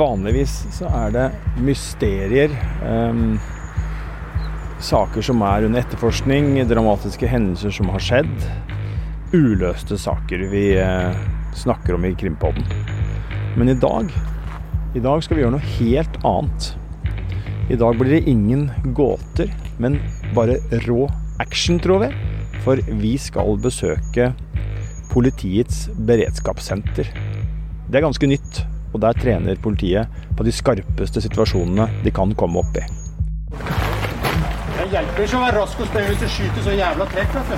vanligvis så er det mysterier. Um, saker som er under etterforskning, dramatiske hendelser som har skjedd. Uløste saker vi uh, snakker om i Krimpodden. Men i dag i dag skal vi gjøre noe helt annet. I dag blir det ingen gåter, men bare rå action, tror vi. For vi skal besøke politiets beredskapssenter. Det er ganske nytt, og der trener politiet på de skarpeste situasjonene de kan komme opp i. Det hjelper ikke å være rask og spre hvis du skyter så jævla trekk, vet du.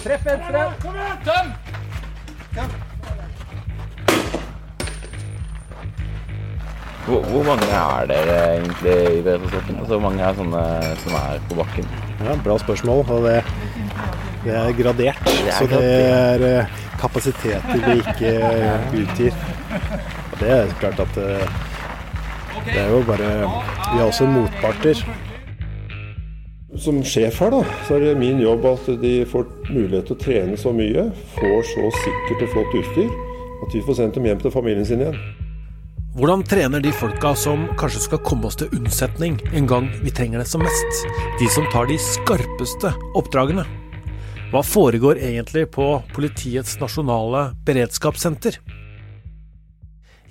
Treff venstre. Kom igjen! Tøm! Hvor, hvor, mange er dere egentlig i beredskapstroppen? Altså, hvor mange er sånne som er på bakken? Ja, Bra spørsmål. og det, det er gradert. Det er så det er eh, kapasiteter vi ikke utgir. Og det er klart at eh, det er jo bare Vi har også motparter. Som sjef her, da, så er det min jobb at de får mulighet til å trene så mye, får så sikkert og flott utstyr, at vi får sendt dem hjem til familien sin igjen. Hvordan trener de folka som kanskje skal komme oss til unnsetning en gang vi trenger det som mest? De som tar de skarpeste oppdragene? Hva foregår egentlig på Politiets nasjonale beredskapssenter?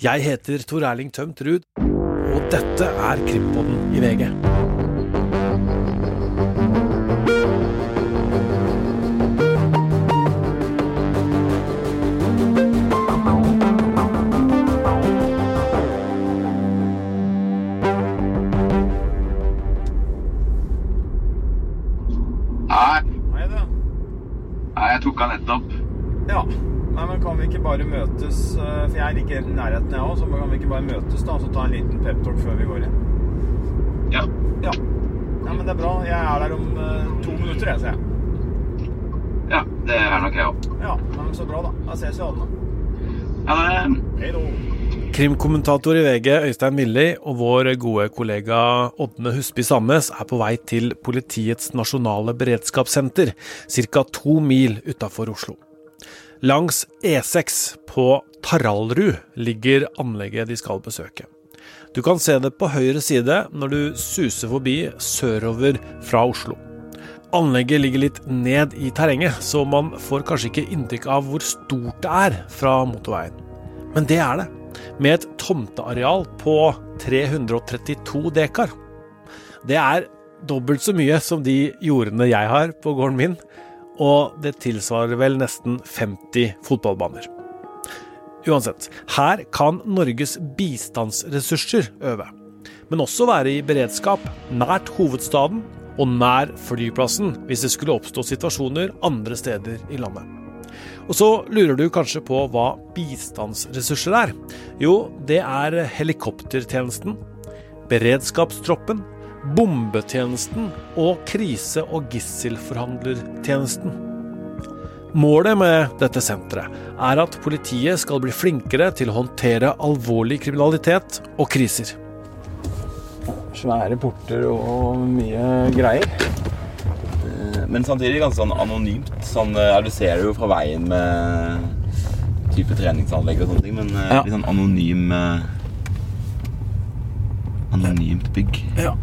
Jeg heter Tor Erling Tømt Ruud, og dette er Krimpodden i VG. Ikke bare møtes eh, For jeg er like i nærheten, jeg òg. Så kan vi ikke bare møtes da, og så ta en liten peptalk før vi går inn? Ja. ja. Ja, men det er bra. Jeg er der om uh, to minutter, jeg, sier jeg. Ja, det er nok jeg òg. Ja, men så bra, da. Da ses vi, alle. Ha det. Hei då. Krimkommentator i VG Øystein Milli og vår gode kollega Ådne Husby Sandnes er på vei til Politiets nasjonale beredskapssenter, ca. to mil utafor Oslo. Langs E6 på Taraldrud ligger anlegget de skal besøke. Du kan se det på høyre side når du suser forbi sørover fra Oslo. Anlegget ligger litt ned i terrenget, så man får kanskje ikke inntrykk av hvor stort det er fra motorveien. Men det er det, med et tomteareal på 332 dekar. Det er dobbelt så mye som de jordene jeg har på gården min, og det tilsvarer vel nesten 50 fotballbaner. Uansett, her kan Norges bistandsressurser øve, men også være i beredskap nært hovedstaden og nær flyplassen hvis det skulle oppstå situasjoner andre steder i landet. Og så lurer du kanskje på hva bistandsressurser er. Jo, det er helikoptertjenesten, beredskapstroppen, bombetjenesten og krise- og gisselforhandlertjenesten. Målet med dette senteret er at politiet skal bli flinkere til å håndtere alvorlig kriminalitet og kriser. Svære porter og mye greier. Eh, men samtidig ganske sånn anonymt. Sånn, eh, ja, du ser det jo fra veien med type treningsanlegg og sånne ting, men eh, ja. litt sånn anonym Anonymt bygg. Ja.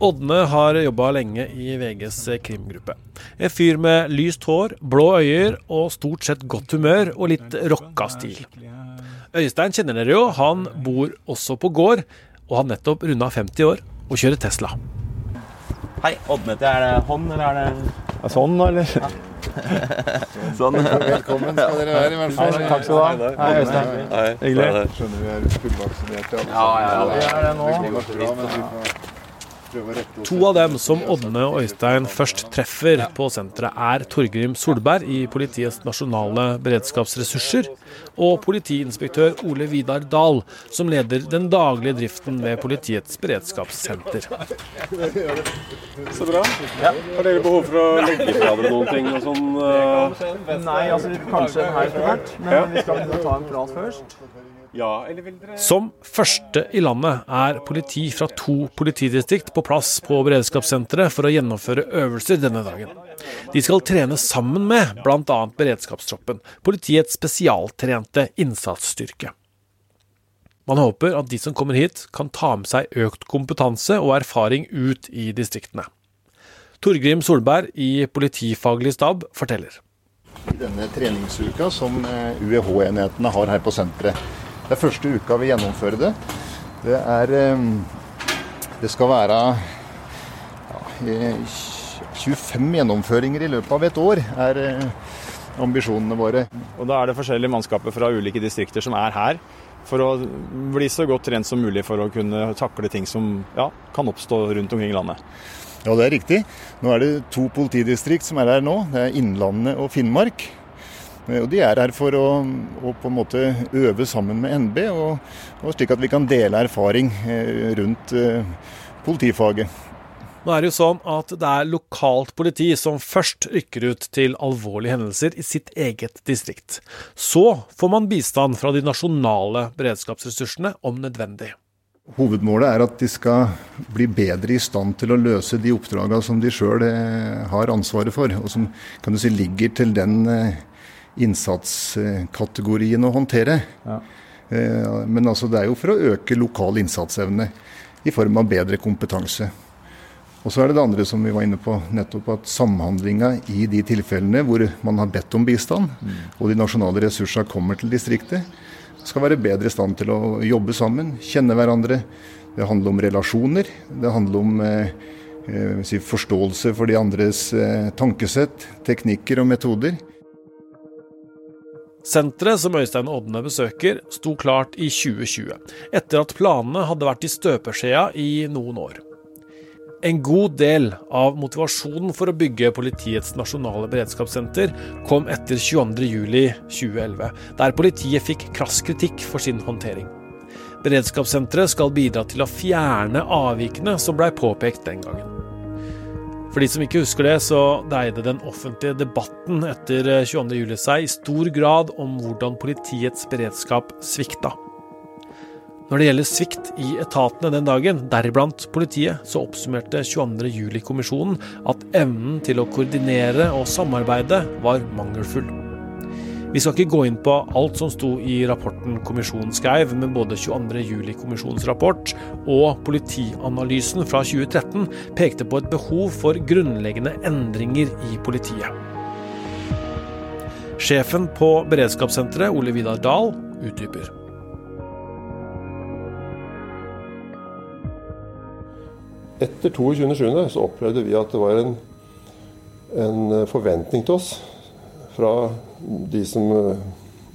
Ådne har jobba lenge i VGs krimgruppe. En fyr med lyst hår, blå øyer og stort sett godt humør og litt rocka stil. Øystein kjenner dere jo, han bor også på gård, og har nettopp runda 50 år og kjører Tesla. Hei, Ådne. Er det hånd, eller er det Sånn, eller? Ja. Sånn. Velkommen skal dere være, i hvert fall. Takk skal du ha. Hei, Øystein. Hyggelig. Skjønner vi er fullvaksinerte. Ja, ja, ja. Vi er det nå. To av dem som Ådne og Øystein først treffer på senteret, er Torgrim Solberg i Politiets nasjonale beredskapsressurser og politiinspektør Ole Vidar Dahl, som leder den daglige driften ved Politiets beredskapssenter. Så bra. Har dere behov for å legge fra dere noen ting? og sånn? Nei, altså kanskje her etter hvert, men vi skal ta en prat først. Som første i landet er politi fra to politidistrikt på plass på beredskapssenteret for å gjennomføre øvelser denne dagen. De skal trene sammen med bl.a. beredskapstroppen, politiets spesialtrente innsatsstyrke. Man håper at de som kommer hit, kan ta med seg økt kompetanse og erfaring ut i distriktene. Torgrim Solberg i politifaglig stab forteller. I denne treningsuka som UEH-enhetene har her på senteret. Det er første uka vi gjennomfører det. Det, er, det skal være ja, 25 gjennomføringer i løpet av et år, er ambisjonene våre. Og Da er det forskjellige mannskaper fra ulike distrikter som er her for å bli så godt trent som mulig for å kunne takle ting som ja, kan oppstå rundt omkring i landet. Ja, det er riktig. Nå er det to politidistrikt som er her nå. Det er Innlandet og Finnmark. Og De er her for å, å, på en måte øve sammen med NB, og, og slik at vi kan dele erfaring rundt eh, politifaget. Nå er det jo sånn at det er lokalt politi som først rykker ut til alvorlige hendelser i sitt eget distrikt. Så får man bistand fra de nasjonale beredskapsressursene om nødvendig. Hovedmålet er at de skal bli bedre i stand til å løse de oppdragene som de sjøl har ansvaret for, og som kan du si, ligger til den innsatskategorien å håndtere. Ja. Men altså, det er jo for å øke lokal innsatsevne i form av bedre kompetanse. Og så er det det andre som vi var inne på, nettopp at samhandlinga i de tilfellene hvor man har bedt om bistand, mm. og de nasjonale ressursene kommer til distriktet, skal være bedre i stand til å jobbe sammen, kjenne hverandre. Det handler om relasjoner. Det handler om eh, si, forståelse for de andres eh, tankesett, teknikker og metoder. Senteret som Øystein Odne besøker, sto klart i 2020, etter at planene hadde vært i støpeskjea i noen år. En god del av motivasjonen for å bygge politiets nasjonale beredskapssenter kom etter 22.07.2011, der politiet fikk krass kritikk for sin håndtering. Beredskapssenteret skal bidra til å fjerne avvikene som blei påpekt den gangen. For de som ikke husker det, så deide den offentlige debatten etter 22.07 seg i stor grad om hvordan politiets beredskap svikta. Når det gjelder svikt i etatene den dagen, deriblant politiet, så oppsummerte 22.07-kommisjonen at evnen til å koordinere og samarbeide var mangelfull. Vi skal ikke gå inn på alt som sto i rapporten kommisjonen skrev, men både 22.07-kommisjonens rapport og politianalysen fra 2013 pekte på et behov for grunnleggende endringer i politiet. Sjefen på beredskapssenteret, Ole Vidar Dahl, utdyper. Etter 22.7. så opplevde vi at det var en, en forventning til oss fra de som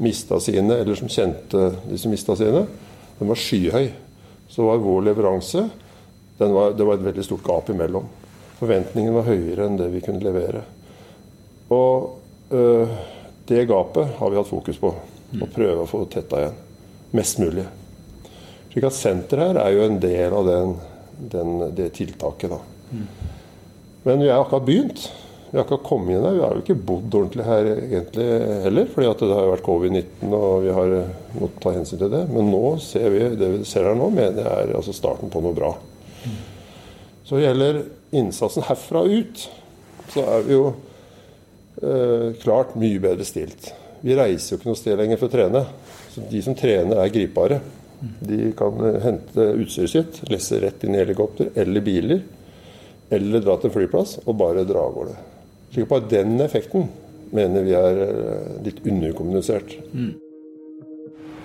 mista sine, eller som kjente de som mista sine. Den var skyhøy. Så var vår leveranse var, Det var et veldig stort gap imellom. Forventningen var høyere enn det vi kunne levere. Og øh, det gapet har vi hatt fokus på. Å prøve å få tetta igjen. Mest mulig. Slik at senteret her er jo en del av den den, det tiltaket. Da. Mm. Men vi har akkurat begynt. Vi har ikke kommet inn her. Vi har jo ikke bodd ordentlig her egentlig heller, fordi det har vært covid-19 og vi har måttet ta hensyn til det. Men nå ser vi, det vi ser her nå, mener jeg er altså starten på noe bra. Så gjelder innsatsen herfra ut, så er vi jo eh, klart mye bedre stilt. Vi reiser jo ikke noe sted lenger for å trene. Så de som trener, er gripbare. De kan hente utstyret sitt, lesse rett inn i helikopter eller biler, eller dra til en flyplass og bare dra av gårde. Slik på den effekten mener vi er eh, litt underkommunisert. Mm.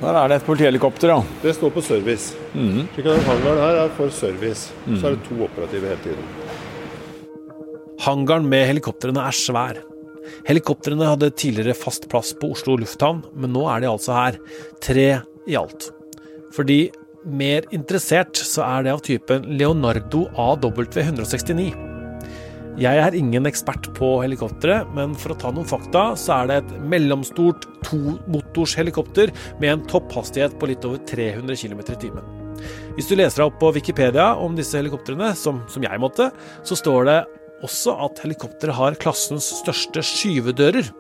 Der er det et politihelikopter, ja. Det står på service. Mm. Slik at Hangaren her er for service. Mm. Så er det to operative hele tiden. Hangaren med helikoptrene er svær. Helikoptrene hadde tidligere fast plass på Oslo lufthavn, men nå er de altså her. Tre i alt. Fordi mer interessert så er det av typen Leonardo AW169. Jeg er ingen ekspert på helikoptre, men for å ta noen fakta, så er det et mellomstort tomotors helikopter med en topphastighet på litt over 300 km i timen. Hvis du leser deg opp på Wikipedia om disse helikoptrene, som, som jeg måtte, så står det også at helikopteret har klassens største skyvedører.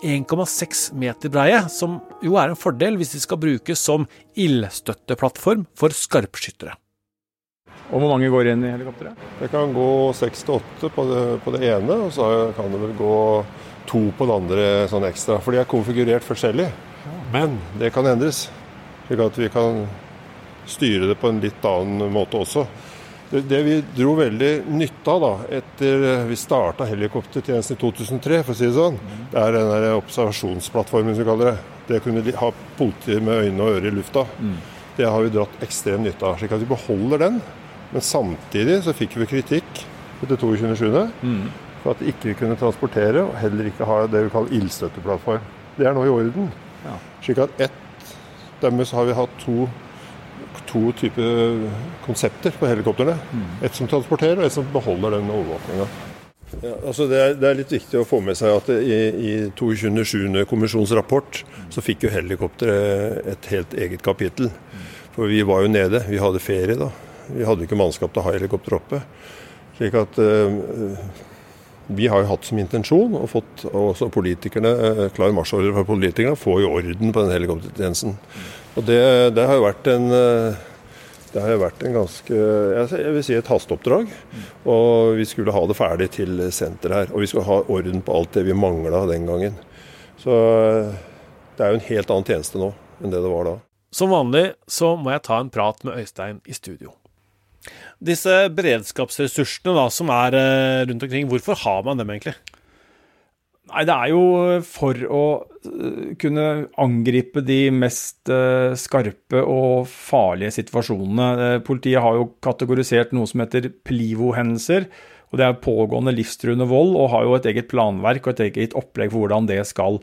1,6 meter breie, som jo er en fordel hvis de skal brukes som ildstøtteplattform for skarpskyttere. Og hvor mange går inn i helikopteret? Det kan gå seks til åtte på, på det ene, og så kan det vel gå to på det andre sånn ekstra. For de er konfigurert forskjellig. Men det kan endres, slik at vi kan styre det på en litt annen måte også. Det, det vi dro veldig nytte av da, etter vi starta helikoptertjenesten i 2003, for å si det sånn, det er den der observasjonsplattformen som vi kaller det. Det å kunne ha politiet med øyne og ører i lufta. Mm. Det har vi dratt ekstrem nytte av. slik at vi beholder den. Men samtidig så fikk vi kritikk etter 22.7. Mm. for at vi ikke kunne transportere og heller ikke ha det vi kaller ildstøtteplattform. Det er nå i orden. Ja. Slik at ett Dermed har vi hatt to to typer konsepter på helikoptrene. Mm. Et som transporterer, og et som beholder den overvåkninga. Ja, altså det, er, det, er, litt viktig å få med seg at i, i 22.7. rapport så fikk jo helikopteret et helt eget kapittel. For vi var jo nede. Vi hadde ferie da. Vi hadde ikke mannskap til å ha helikopter oppe. Slik at uh, vi har jo hatt som intensjon, og fått også politikerne, uh, klar marsjordre fra politikerne, få i orden på den helikoptertjenesten. Og det, det, har jo vært en eh, det har jo vært en ganske jeg vil si et hasteoppdrag. Og vi skulle ha det ferdig til senteret her. Og vi skulle ha orden på alt det vi mangla den gangen. Så eh, det er jo en helt annen tjeneste nå enn det det var da. Som vanlig så må jeg ta en prat med Øystein i studio. Disse beredskapsressursene da, som er eh, rundt omkring, hvorfor har man dem egentlig? Nei, det er jo for å eh, kunne angripe de mest eh, skarpe og farlige situasjonene. Eh, politiet har jo kategorisert noe som heter Plivo-hendelser. og Det er pågående livstruende vold, og har jo et eget planverk og et eget opplegg for hvordan det skal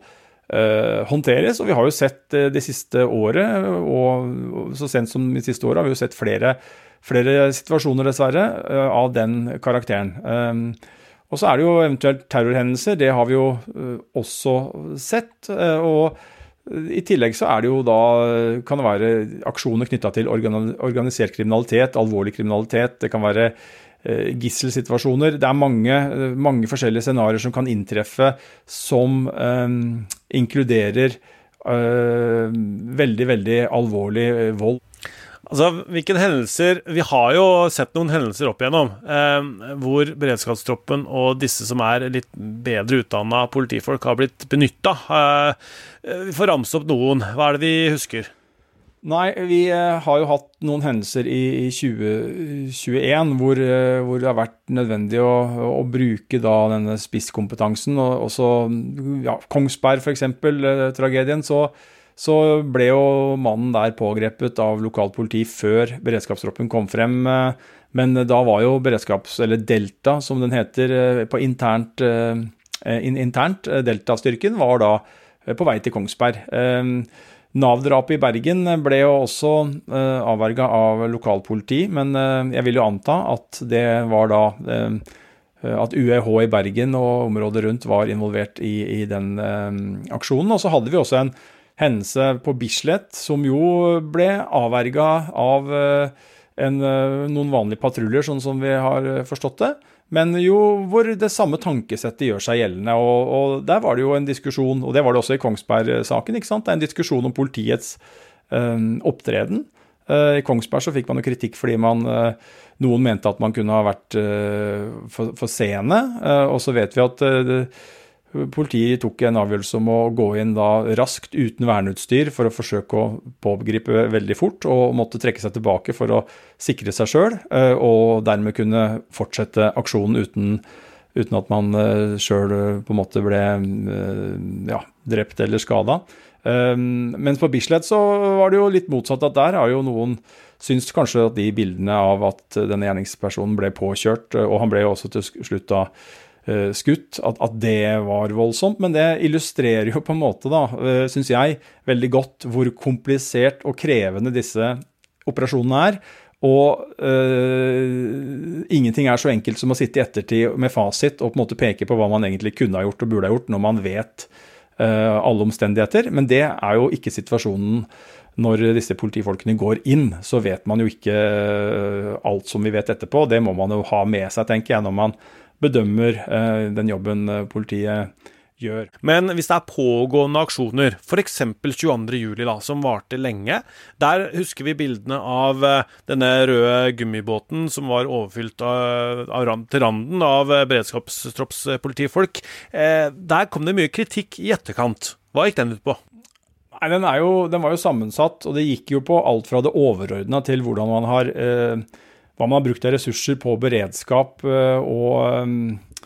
håndteres. Og vi har jo sett det siste året, og så sent som de siste året, har vi jo sett flere, flere situasjoner, dessverre, uh, av den karakteren. Uh, og så er det jo eventuelt terrorhendelser. Det har vi jo uh, også sett. Uh, og i tillegg så er det jo da kan det være aksjoner knytta til organisert kriminalitet, alvorlig kriminalitet. Det kan være uh, gisselsituasjoner. Det er mange, mange forskjellige scenarioer som kan inntreffe som um, inkluderer veldig, veldig alvorlig vold. Altså, hvilke hendelser Vi har jo sett noen hendelser opp igjennom eh, hvor beredskapstroppen og disse som er litt bedre utdanna politifolk, har blitt benytta. Eh, vi får ramse opp noen. Hva er det vi husker? Nei, vi eh, har jo hatt noen hendelser i, i 2021 hvor, eh, hvor, det har vært nødvendig å, å bruke da denne spisskompetansen. Og også ja, Kongsberg, f.eks., eh, tragedien. så så ble jo mannen der pågrepet av lokalt politi før beredskapstroppen kom frem. Men da var jo beredskaps... Eller Delta, som den heter eh, på internt, eh, internt Delta-styrken, var da eh, på vei til Kongsberg. Nav-drapet i Bergen ble jo også avverga av lokalpoliti, men jeg vil jo anta at det var da at UEH i Bergen og området rundt var involvert i, i den aksjonen. Og så hadde vi også en hendelse på Bislett, som jo ble avverga av eh, en, eh, noen vanlige patruljer, sånn som vi har eh, forstått det. Men jo hvor det samme tankesettet gjør seg gjeldende. Og, og, der var det jo en diskusjon, og det var det også i Kongsberg-saken, ikke sant. Det er en diskusjon om politiets øh, opptreden. I Kongsberg så fikk man jo kritikk fordi man, noen mente at man kunne ha vært for, for, sene. og så vet vi at Politiet tok en avgjørelse om å gå inn da raskt uten verneutstyr for å forsøke å pågripe veldig fort, og måtte trekke seg tilbake for å sikre seg sjøl, eh, og dermed kunne fortsette aksjonen uten, uten at man eh, sjøl eh, på en måte ble ja, drept eller skada. Mens på Bislett så var det jo litt motsatt, at der har jo noen syns kanskje at de bildene av at denne gjerningspersonen ble påkjørt, og han ble jo også til slutt da skutt, at, at, det var voldsomt. Men det illustrerer jo på en måte, da, uh, syns jeg, veldig godt hvor komplisert og krevende disse operasjonene er. Og øh, ingenting er så enkelt som å sitte i ettertid med fasit og på en måte peke på hva man egentlig kunne ha gjort og burde ha gjort, når man vet øh, alle omstendigheter. Men det er jo ikke situasjonen når disse politifolkene går inn. Så vet man jo ikke alt som vi vet etterpå. Det må man jo ha med seg, tenker jeg, når man bedømmer eh, den jobben eh, politiet gjør. Men hvis det er pågående aksjoner, f.eks. 22.07, som varte lenge, der husker vi bildene av eh, denne røde gummibåten som var overfylt av, av, til randen av beredskapstroppspolitifolk. Eh, der kom det mye kritikk i etterkant. Hva gikk den ut på? Nei, den, jo, den, var jo sammensatt, og det gikk jo på alt fra det overordna til hvordan man har eh, hva man har brukt av ressurser på beredskap eh, og eh,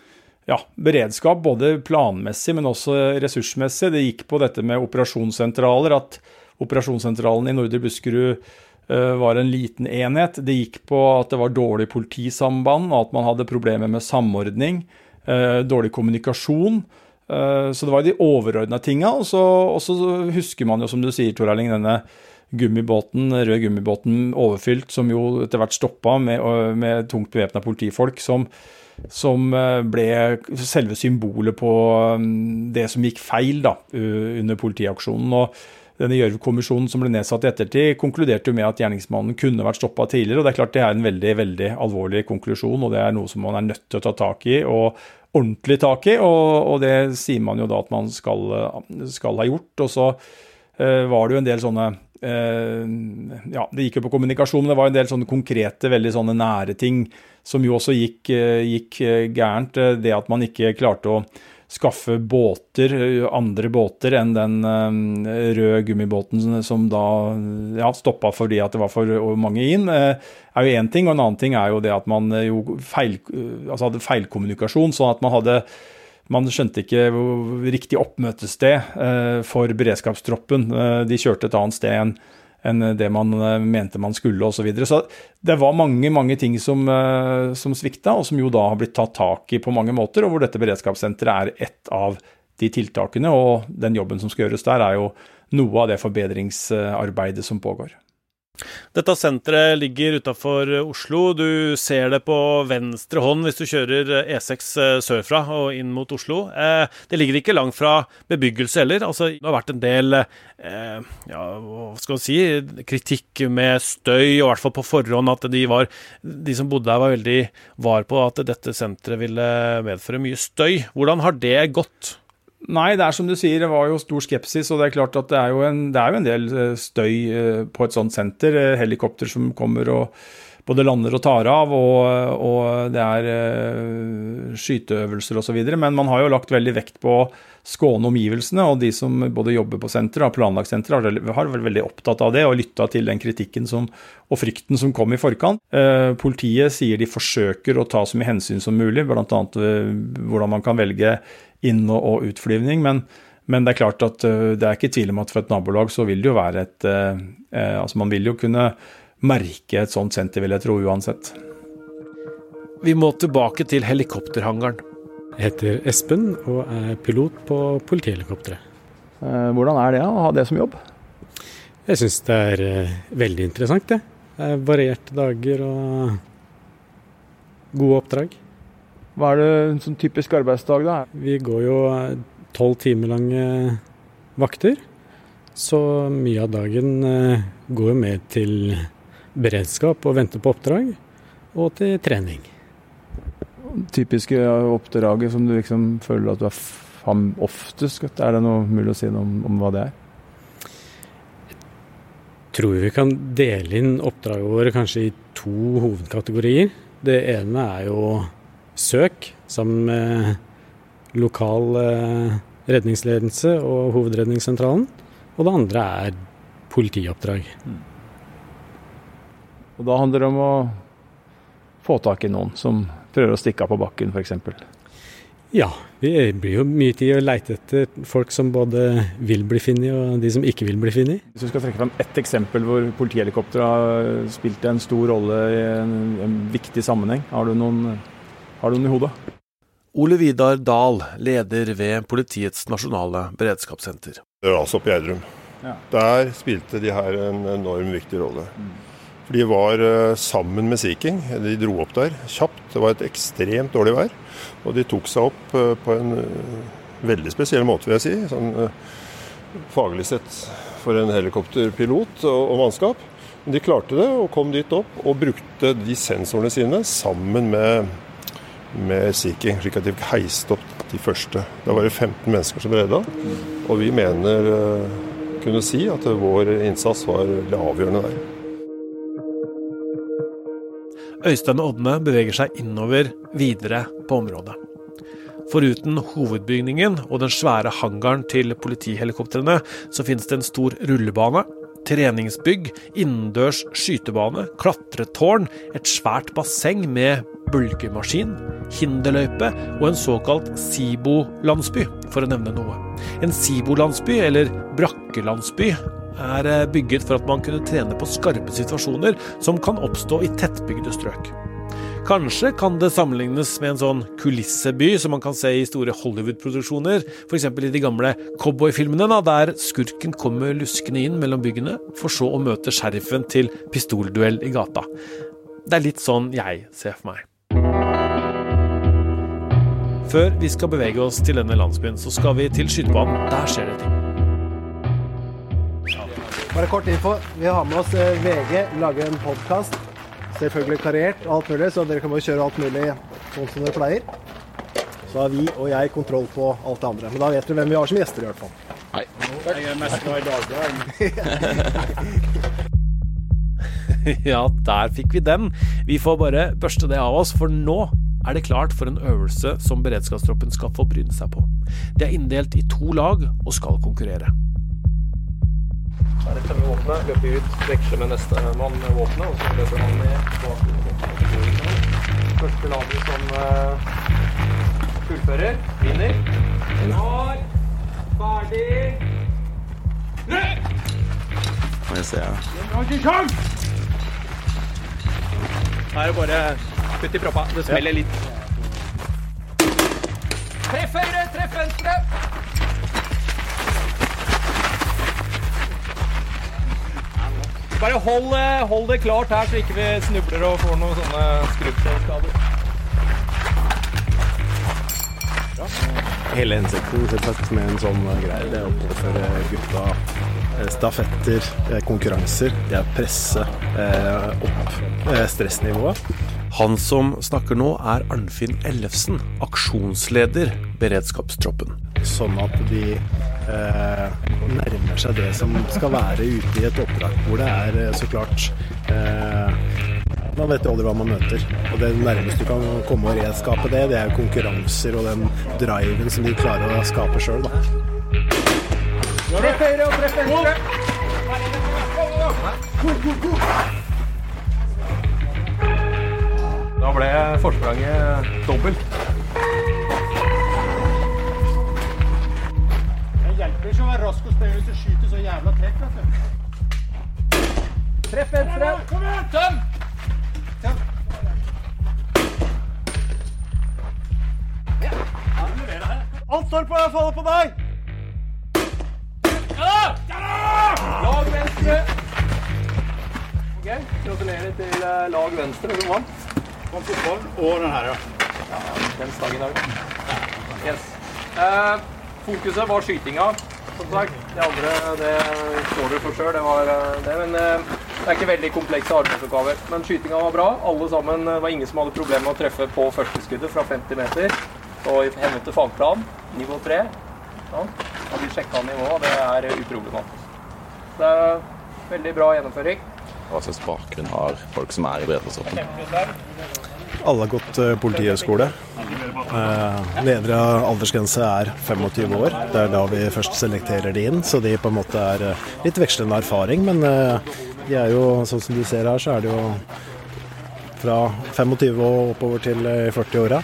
ja, beredskap, både planmessig, men også ressursmessig. Det gikk på dette med operasjonssentraler, at operasjonssentralen i Nordre Buskerud uh, var en liten enhet. Det gikk på at det var dårlig politisamband, og at man hadde problemer med samordning, uh, dårlig kommunikasjon. Så det var de overordna tinga. Og så husker man jo, som du sier, Tor Erling, denne gummibåten, rød gummibåten overfylt, som jo etter hvert stoppa med, med tungt bevæpna politifolk, som som eh, ble selve symbolet på mm, det som gikk feil da, under politiaksjonen. og denne Gjørv-kommisjonen som ble nedsatt i ettertid, konkluderte jo med at gjerningsmannen kunne vært stoppa tidligere. og Det er klart det er en veldig veldig alvorlig konklusjon, og det er noe som man er nødt til å ta tak i. og ordentlig tak i, og, og det sier man jo da at man skal, skal ha gjort. Og så uh, var det jo en del sånne Ja, det gikk jo på kommunikasjon, men det var en del sånne konkrete, veldig sånne nære ting som jo også gikk, eh, gikk eh, gærent. Eh, det at man ikke klarte å skaffe båter, andre båter enn den røde gummibåten som da ja, stoppa fordi at det var for mange inn, er jo én ting. Og en annen ting er jo det at man jo feil, altså hadde feilkommunikasjon. sånn at man hadde man skjønte ikke riktig oppmøtested for beredskapstroppen. De kjørte et annet sted enn enn det man eh, mente man skulle osv. Så, videre. så det var mange mange ting som, eh, som svikta, og som jo da har blitt tatt tak i på mange måter, og hvor dette beredskapssenteret er ett av de tiltakene. Og den jobben som skal gjøres der, er jo noe av det forbedringsarbeidet som pågår. Dette senteret ligger utafor Oslo. Du ser det på venstre hånd hvis du kjører E6 eh, sørfra og inn mot Oslo. Eh, det ligger ikke langt fra bebyggelse heller. Altså, det har vært en del eh, ja, hva skal si, kritikk med støy, og i hvert fall på forhånd at de, var, de som bodde der var veldig var på at dette senteret ville medføre mye støy. Hvordan har det gått? Nei, det er som du sier, det var jo stor skepsis. Og det er klart at det er jo en, er jo en del eh, støy eh, på et sånt senter. Eh, helikopter som kommer og både lander og tar av, og, og det er skyteøvelser osv. Men man har jo lagt veldig vekt på å skåne omgivelsene, og de som både jobber på senteret og planlagt senteret, har vært veldig opptatt av det og lytta til den kritikken som, og frykten som kom i forkant. Politiet sier de forsøker å ta så mye hensyn som mulig, bl.a. hvordan man kan velge inn- og utflyvning. Men, men, det er klart at uh, det er ikke tvil om at for et nabolag så vil det jo være et uh, uh, Altså man vil jo kunne merke et sånt senter, vil jeg tro, uansett. Vi må tilbake til helikopterhangaren. Jeg heter Espen og er pilot på politihelikopteret. Hvordan er det å ha det som jobb? Jeg syns det er veldig interessant, det. Det er varierte dager og gode oppdrag. Hva er det en sånn typisk arbeidsdag, da? Vi går jo tolv timer lange vakter. Så mye av dagen går jo med til beredskap og vente på oppdrag, og til trening. Typiske oppdraget som du liksom føler at du har oftest, er det noe mulig å si noe om, om hva det er? Jeg tror vi kan dele inn oppdragene våre kanskje i to hovedkategorier. Det ene er jo søk sammen med lokal eh, redningsledelse og Hovedredningssentralen. Og det andre er politioppdrag. Mm. Og da handler det om å få tak i noen som prøver å stikke av på bakken, f.eks. Ja, vi blir jo mye tid å leite etter folk som både vil bli funnet og de som ikke vil bli funnet. Hvis du skal trekke fram ett eksempel hvor politihelikopteret har spilt en stor rolle i en, en viktig sammenheng, har du noen har du noen i hodet? Ole Vidar Dahl, leder ved Politiets nasjonale beredskapssenter. Det var altså på Gjerdrum. Ja. Der spilte de her en enorm viktig rolle. Mm. For De var uh, sammen med Sea King. De dro opp der kjapt. Det var et ekstremt dårlig vær. Og de tok seg opp uh, på en uh, veldig spesiell måte, vil jeg si. Sånn faglig sett for en helikopterpilot og, og mannskap. Men de klarte det og kom dit opp og brukte de sensorene sine sammen med med King, slik at de fikk heist opp de første. Da var det 15 mennesker som redda. Og vi mener kunne si at vår innsats var avgjørende der. Øystein og Ådne beveger seg innover videre på området. Foruten hovedbygningen og den svære hangaren til politihelikoptrene, så finnes det en stor rullebane, treningsbygg, innendørs skytebane, klatretårn, et svært basseng med bulkemaskin, hinderløype og en såkalt Sibo-landsby, for å nevne noe. En Sibo-landsby, eller brakkelandsby, er eh, bygget for at man kunne trene på skarpe situasjoner som kan oppstå i tettbygde strøk. Kanskje kan det sammenlignes med en sånn kulisseby som man kan se i store Hollywood-produksjoner, f.eks. i de gamle cowboyfilmene, der skurken kommer luskende inn mellom byggene, for så å møte sheriffen til pistolduell i gata. Det er litt sånn jeg ser for meg. Før vi skal bevege oss til denne landsbyen, så skal vi til skytebanen. Der skjer det ting. Bare kort info. Vi har med oss eh, VG, lager en podkast selvfølgelig karriert og alt mulig, så dere kan bare kjøre alt mulig sånn som dere pleier. Så har vi og jeg kontroll på alt det andre. Men da vet dere hvem vi har som gjester, i hvert fall. Hei. Jeg er mest glad i Dagbladet. ja, der fikk vi den. Vi får bare børste det av oss, for nå er det klart for en øvelse som beredskapstroppen skal få bryne seg på. De er inndelt i to lag og skal konkurrere. Her er det tømme våpenet, løpe ut, veksle med neste mann med våpenet, og så løper han ned bak. Første laget som uh, fullfører, vinner. Klar, ferdig, løp! Jeg. Har ikke sjans! Her er det bare putt i proppa. Det smeller litt. Treff høyre, treff venstre! Bare hold, eh, hold, det klart her, så ikke vi snubler og får noen sånne skrubbskader. Hele hensikten selvsagt med en sånn greie, det er å påføre gutta eh, stafetter, eh, konkurranser. Det er å presse opp stressnivået. Han som snakker nå, er Arnfinn Ellefsen, aksjonsleder Beredskapstroppen. Sånn at de eh, nærmer seg det som skal være ute i et oppdrag, hvor det er så klart eh, Man vet jo aldri hva man møter. Og det nærmeste du kan komme å redskape det, det er konkurranser og den driven som de klarer å skape sjøl, da. Treff høyre og treff venstre. Da ble forspranget dobbelt. Det hjelper ikke å være rask og spille hvis du skyter så jævla trekk, vet du. Treff venstre. Kom igjen! Tøm! Tøm. Alt står på jeg faller på deg! Ja! Ja! Lag venstre. Ok, Gratulerer til eh, lag venstre som vant. Kom fotballen og den her, ja. Den i dag. Yes. Eh, fokuset var skytinga, som sagt. Det andre det står dere for sjøl, det var eh, det. Men eh, det er ikke veldig komplekse arbeidsoppgaver. Men skytinga var bra. Alle sammen, eh, var ingen som hadde problemer med å treffe på første skuddet fra 50 meter. Og i henhold til fagplan, nivå 3. Ja, Og de sjekka nivået, det er uproblematisk. Det er veldig bra gjennomføring. Hva slags bakgrunn har folk som er i beredskapstroppen? Alle har gått uh, politihøgskole. Nedre aldersgrense er 25 år. Det er da vi først selekterer de inn, så de på en måte er uh, litt vekslende erfaring. Men de er jo, sånn som du ser her, så er det jo fra 25 og oppover til 40-åra.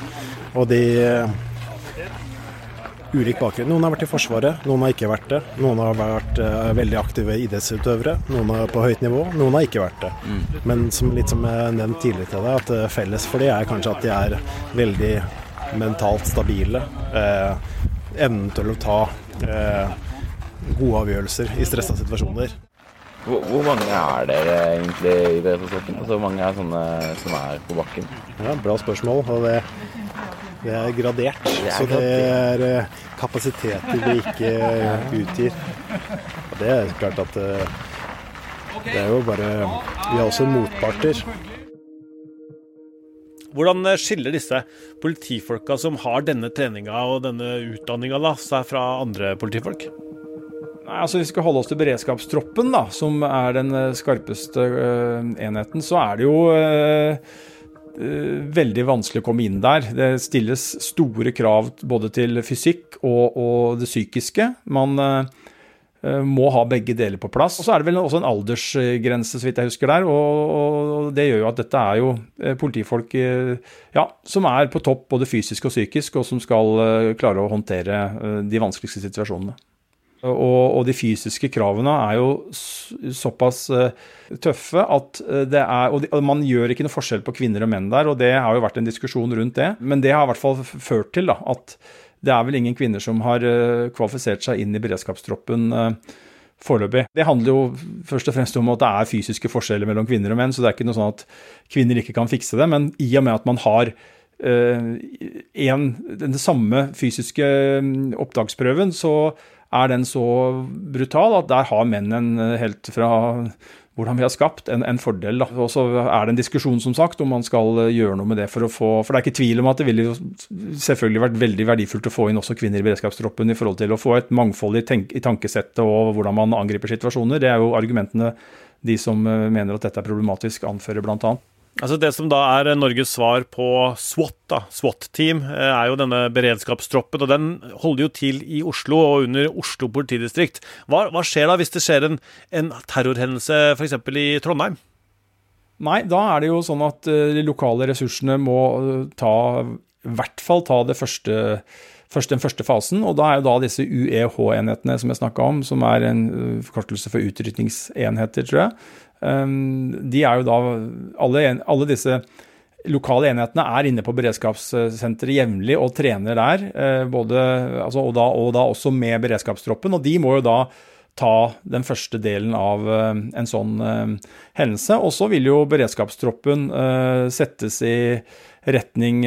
Og de ulik bakgrunn. Noen har vært i Forsvaret, noen har ikke vært det. Noen har vært uh, veldig aktive idrettsutøvere, noen er på høyt nivå, noen har ikke vært det. Mm. Men som, litt som jeg nevnte tidligere til deg, at uh, felles for de er kanskje at de er veldig mentalt stabile. Uh, evnen til å ta gode avgjørelser i stressa situasjoner. Hvor, hvor, mange er dere egentlig i beredskapstroppen? Altså, hvor mange er sånne som er på bakken? Ja, Bra spørsmål. og det det er gradert, det er så det er eh, kapasiteter vi ikke utgir. Og det er klart at eh, det er jo bare Vi har også motparter. Hvordan skiller disse politifolka som har denne treninga og denne utdanninga, seg fra andre politifolk? Nei, altså Hvis vi skal holde oss til beredskapstroppen, da, som er den eh, skarpeste enheten, så er det jo veldig vanskelig å komme inn der. Det stilles store krav både til fysikk og, og det psykiske. Man må ha begge deler på plass. Og Så er det vel også en aldersgrense, så vidt jeg husker der. Og det gjør jo at dette er jo politifolk ja, som er på topp både fysisk og psykisk, og som skal klare å håndtere de vanskeligste situasjonene. Og, og, de fysiske kravene er jo såpass uh, tøffe at uh, det er og, de, og, man gjør ikke noe forskjell på kvinner og menn der, og det har jo vært en diskusjon rundt det. Men det har i hvert fall ført til da, at det er vel ingen kvinner som har uh, kvalifisert seg inn i beredskapstroppen foreløpig. Det handler jo først og fremst om at det er fysiske forskjeller mellom kvinner og menn, så det er ikke noe sånn at kvinner ikke kan fikse det. Men i og med at man har en, den samme fysiske mm, opptaksprøven, så er den så brutal at der har menn en eh, helt fra hvordan vi har skapt, en, en fordel. Og så er det en diskusjon som sagt, om man skal eh, gjøre noe med det for å få For det er ikke tvil om at det ville selvfølgelig vært veldig verdifullt å få inn også kvinner i beredskapstroppen i forhold til å få et mangfold i, tenk, i tankesettet og hvordan man angriper situasjoner. Det er jo argumentene de som eh, mener at dette er problematisk, anfører bl.a. Altså Det som da er Norges svar på SWAT, da, SWAT-team, eh, er jo denne beredskapstroppen. og Den holder jo til i Oslo og under Oslo politidistrikt. Hva, hva skjer da hvis det skjer en, en terrorhendelse f.eks. i Trondheim? Nei, da er det jo sånn at eh, de lokale ressursene må eh, ta i hvert fall ta første, først den første fasen. Og da er jo da disse UEH-enhetene som jeg snakka om, som er en forkortelse for utrykningsenheter, tror jeg de er jo da alle, alle disse lokale enhetene er inne på beredskapssenteret jevnlig og trener der. Eh, både, altså, og, da, og, da, også med beredskapstroppen. Og de må jo da ta den første delen av eh, en sånn uh, hendelse. Og så vil jo beredskapstroppen settes i retning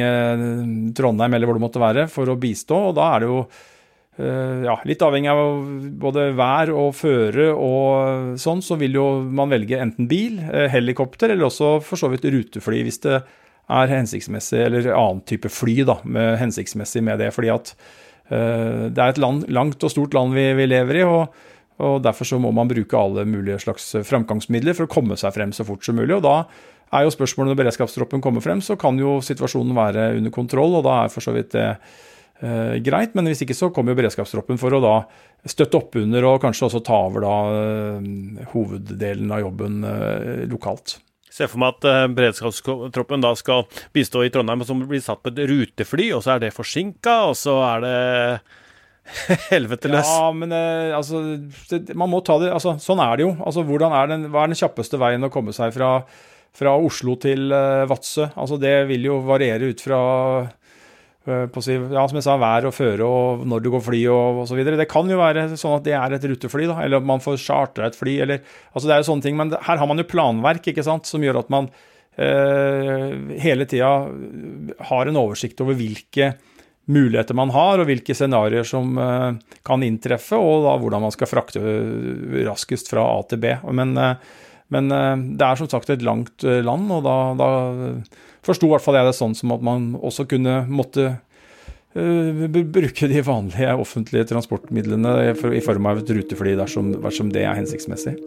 Trondheim eller hvor det måtte være, for å bistå. Og da er det jo Eh, ja, litt avhengig av både vær og føre og sånn, så vil jo man velge enten bil, eh, helikopter eller også for så vidt rutefly hvis det er hensiktsmessig, eller annen type fly da, med hensiktsmessig med det. fordi at uh, det er et land, langt og stort land vi, vi lever i, og, og, derfor så må man bruke alle mulige slags framgangsmidler for å komme seg frem så fort som mulig. og da er jo spørsmålet når beredskapstroppen kommer frem, så kan jo situasjonen være under kontroll, og da er for så vidt det eh, greit. Men hvis ikke så kommer jo beredskapstroppen for å da støtte opp under og kanskje også ta over da eh, hoveddelen av jobben eh, lokalt. Se for meg at eh, beredskapstroppen da skal bistå i Trondheim, som blir satt på et rutefly, og så er det forsinka, og så er det helvete løs. Ja, men eh, altså det, Man må ta det altså, Sånn er det jo. Altså, er den, hva er den kjappeste veien å komme seg fra, fra Oslo til uh, Vadsø? Altså, det vil jo variere ut fra på si, ja, som jeg sa, vær og føre og når du går fly og osv. Det kan jo være sånn at det er et rutefly, da, eller man får chartra et fly. Eller, altså det er jo sånne ting, Men her har man jo planverk ikke sant, som gjør at man eh, hele tida har en oversikt over hvilke muligheter man har, og hvilke scenarioer som eh, kan inntreffe, og da hvordan man skal frakte raskest fra A til B. Men, eh, men eh, det er som sagt et langt eh, land, og da, da forsto i hvert fall jeg det sånn som at man også kunne måtte uh, bruke de vanlige offentlige transportmidlene i form av et rutefly dersom, dersom det er hensiktsmessig.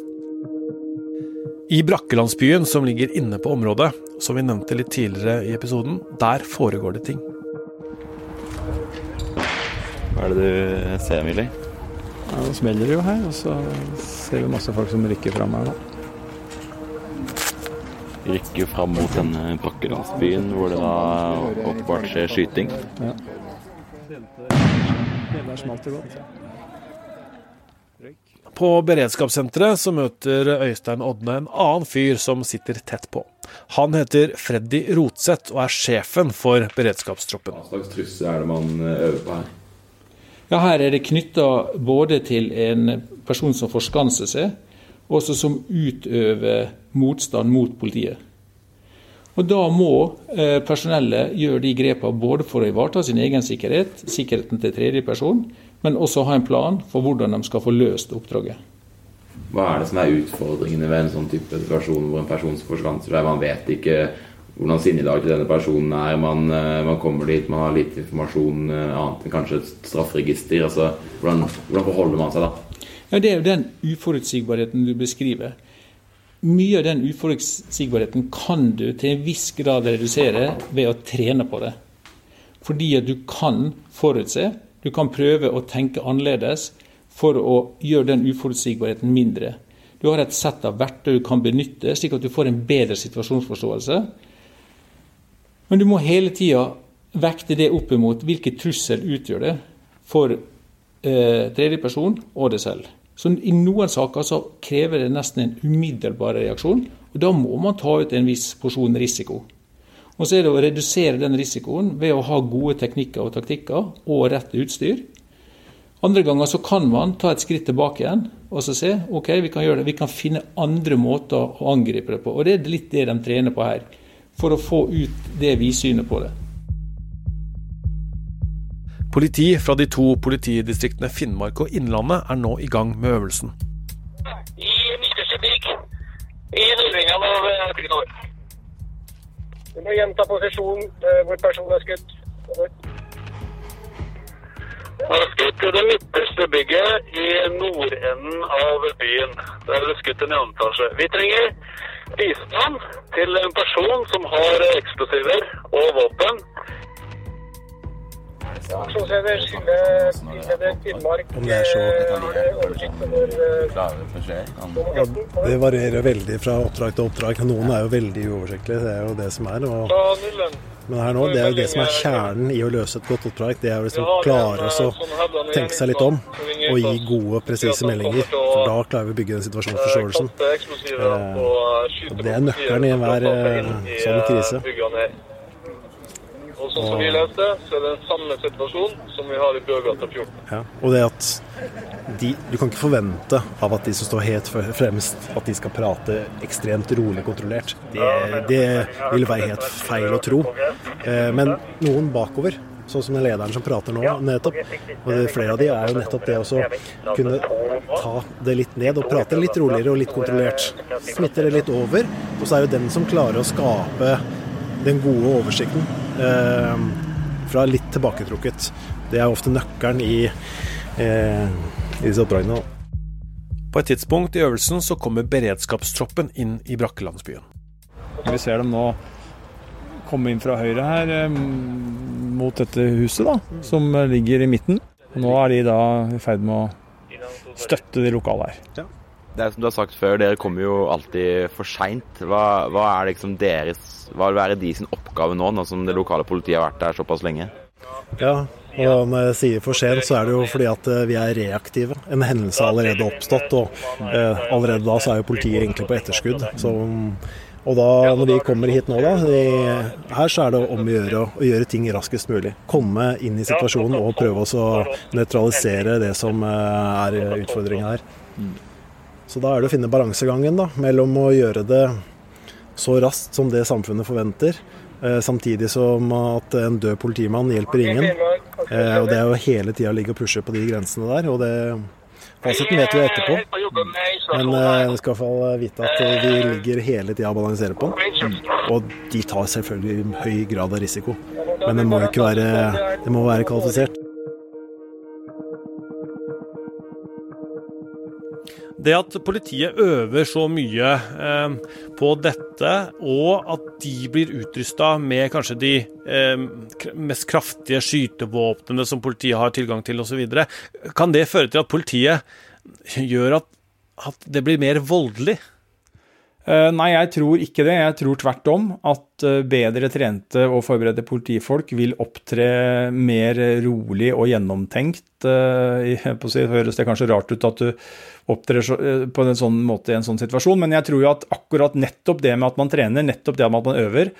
I Brakkelandsbyen, som ligger inne på området, som vi nevnte litt tidligere i episoden, der foregår det ting. Hva er det du ser, Emilie? Ja, Nå smeller det jo her, og så ser vi masse folk som rykker fram her, da rykker fram mot denne pakkelandsbyen hvor det da åpenbart skjer skyting. Ja. På beredskapssenteret så møter Øystein Odne en annen fyr som sitter tett på. Han heter Freddy Rotseth og er sjefen for beredskapstroppen. Hva slags trussel er det man øver på her? Ja, Her er det knytta både til en person som forskanser seg, og som utøver motstand mot politiet. Og Da må eh, personellet gjøre de grepene både for å ivareta sin egen sikkerhet, sikkerheten til tredje person, men også ha en plan for hvordan de skal få løst oppdraget. Hva er det som er utfordringene ved en sånn type situasjon hvor en person forskanser seg? Man vet ikke hvordan sinnelaget til denne personen er. Man, eh, man, kommer dit, man har lite informasjon annet enn kanskje et strafferegister. Altså, hvordan, hvordan forholder man seg da? Ja, Det er jo den uforutsigbarheten du beskriver. Mye av den uforutsigbarheten kan du til en viss grad redusere ved å trene på det. Fordi at du kan forutse, du kan prøve å tenke annerledes for å gjøre den uforutsigbarheten mindre. Du har et sett av verktøy du kan benytte, slik at du får en bedre situasjonsforståelse. Men du må hele tida vekte det opp imot hvilken trussel utgjør det for eh, tredje person og deg selv. Så I noen saker så krever det nesten en umiddelbar reaksjon. og Da må man ta ut en viss porsjon risiko. Og så er det å redusere den risikoen ved å ha gode teknikker og taktikker og rett utstyr. Andre ganger så kan man ta et skritt tilbake igjen og så se ok, vi kan gjøre det. Vi kan finne andre måter å angripe det på. Og Det er litt det de trener på her, for å få ut det vidsynet på det. Politi fra de to politidistriktene Finnmark og Innlandet er nå i gang med øvelsen. I Miskelsebygg, i rullinga av Klinor. Du må gjenta posisjon eh, hvor personen er skutt. Han er skutt i det midterste bygget i nordenden av byen. Der er det skutt en etasje. Vi trenger bistand til en person som har eksplosiver og våpen. Aksjonsleder Skille Finnmark Om det er så Det varierer veldig fra oppdrag til oppdrag. Noen er jo veldig uoversiktlige, det er jo det som er. Og men her nå, det er jo det som er kjernen i å løse et godt oppdrag. Det er å liksom klare å tenke seg litt om og gi gode, presise meldinger. For da klarer vi å bygge den situasjonsforståelsen. Eh, det er nøkkelen i enhver eh, sånn krise. Og sånn som vi leste, så er det den samme situasjonen som vi har i Bjørgata 14. Ja, og det at de, Du kan ikke forvente av at de som står helt fremst, at de skal prate ekstremt rolig kontrollert. Det, det vil være helt feil å tro. Eh, men noen bakover, sånn som den lederen som prater nå, nettopp. Og flere av de er jo nettopp det å kunne ta det litt ned og prate litt roligere og litt kontrollert. Smitter det litt over, og så er det den som klarer å skape den gode oversikten eh, fra litt tilbaketrukket. Det er ofte nøkkelen i, eh, i disse oppdragene. På et tidspunkt i øvelsen så kommer beredskapstroppen inn i brakkelandsbyen. Vi ser dem nå komme inn fra høyre her eh, mot dette huset, da, som ligger i midten. Nå er de da i ferd med å støtte de lokale her. Det er som du har sagt før, dere kommer jo alltid for seint. Hva, hva, er liksom deres Hva vil være de sin oppgave nå, nå som det lokale politiet har vært der såpass lenge? Ja, og når jeg sier for sent, så er det jo fordi at eh, vi er reaktive. En hendelse har allerede oppstått, og eh, allerede da så er jo politiet egentlig på etterskudd. Så, og da når vi kommer hit nå, da, de, her så er det om å gjøre å gjøre ting raskest mulig. Komme inn i situasjonen og prøve å nøytralisere det som eh, er utfordringa her. Så da er det å finne balansegangen da, mellom å gjøre det så raskt som det samfunnet forventer, eh, samtidig som at en død politimann hjelper ingen. Eh, og Det er jo hele tida å ligge og pushe på de grensene der. og det Fasiten vet vi etterpå, men eh, vi skal iallfall vite at vi ligger hele tida og balanserer på den. Og de tar selvfølgelig høy grad av risiko, men det må jo ikke være, det må være kvalifisert. Det at politiet øver så mye eh, på dette, og at de blir utrusta med kanskje de eh, mest kraftige skytevåpnene som politiet har tilgang til osv., kan det føre til at politiet gjør at, at det blir mer voldelig? Uh, nei, jeg tror ikke det. Jeg tror tvert om at uh, bedre trente og forberedte politifolk vil opptre mer rolig og gjennomtenkt. Å si, høres det kanskje rart ut at du opptrer på en sånn måte i en sånn situasjon, men jeg tror jo at akkurat nettopp det med at man trener, nettopp det med at man øver,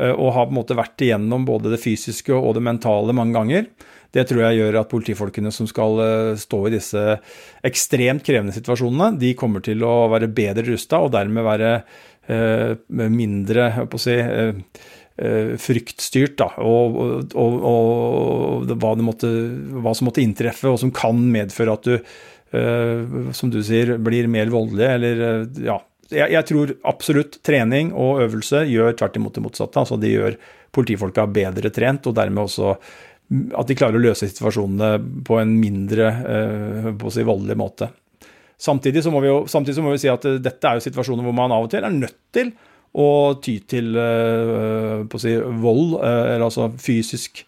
og har på en måte vært igjennom både det fysiske og det mentale mange ganger, det tror jeg gjør at politifolkene som skal eh, stå i disse ekstremt krevende situasjonene, de kommer til å være bedre rusta og dermed være eh, mindre si, eh, fryktstyrt. Da, og, og, og, og hva, måtte, hva, som måtte inntreffe, og som kan medføre at du, eh, som du sier, blir mer voldelig eller ja, jeg, jeg, tror absolutt trening og øvelse gjør tvert imot det motsatte. Altså de gjør politifolka bedre trent, og dermed også at de klarer å løse situasjonene på en mindre uh, på si, voldelig måte. Samtidig så, må vi jo, så må vi si at dette er jo situasjoner hvor man av og til er nødt til å ty til på å si, vold, eller altså fysisk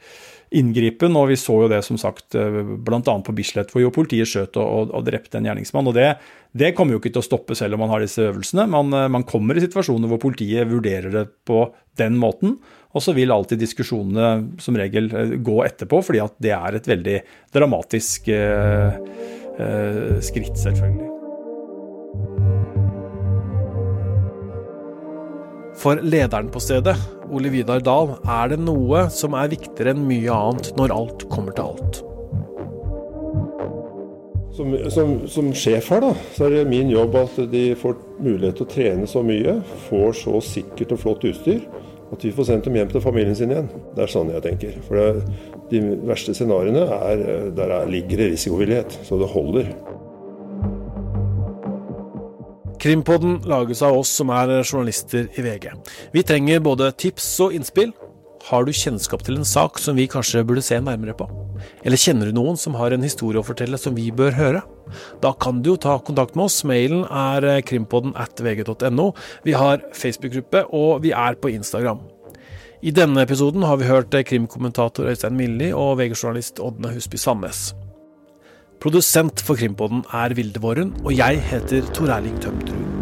inngripen. Og vi så jo det som sagt bl.a. på Bislett, hvor jo politiet skjøt og, og, og drepte en gjerningsmann. og det, det, kommer jo ikke til å stoppe selv om man har disse øvelsene. Man, man kommer i situasjoner hvor politiet vurderer det på den måten. Og så vil alltid diskusjonene som regel gå etterpå, fordi at det er et veldig dramatisk eh, eh, skritt, selvfølgelig. For lederen på stedet, Ole Vidar Dahl, er det noe som er viktigere enn mye annet når alt kommer til alt. Som, som, som, sjef her, da, så er det min jobb at de får mulighet til å trene så mye, får så sikkert og flott utstyr, at vi får sendt dem hjem til familien sin igjen. Det er sånn jeg tenker. For det, de verste scenarioene er der er, ligger det risikovillighet, så det holder. Krimpodden lages av oss som er journalister i VG. Vi trenger både tips og innspill. Har du kjennskap til en sak som vi kanskje burde se nærmere på? Eller kjenner du noen som har en historie å fortelle som vi bør høre? Da kan du jo ta kontakt med oss. Mailen er krimpodden at vg.no. Vi har Facebook-gruppe, og vi er på Instagram. I denne episoden har vi hørt krimkommentator Øystein Milli og VG-journalist Ådne Husby Sandnes. Produsent for Krimpodden er Vilde Våren, og jeg heter Tor Erling Tømtrud.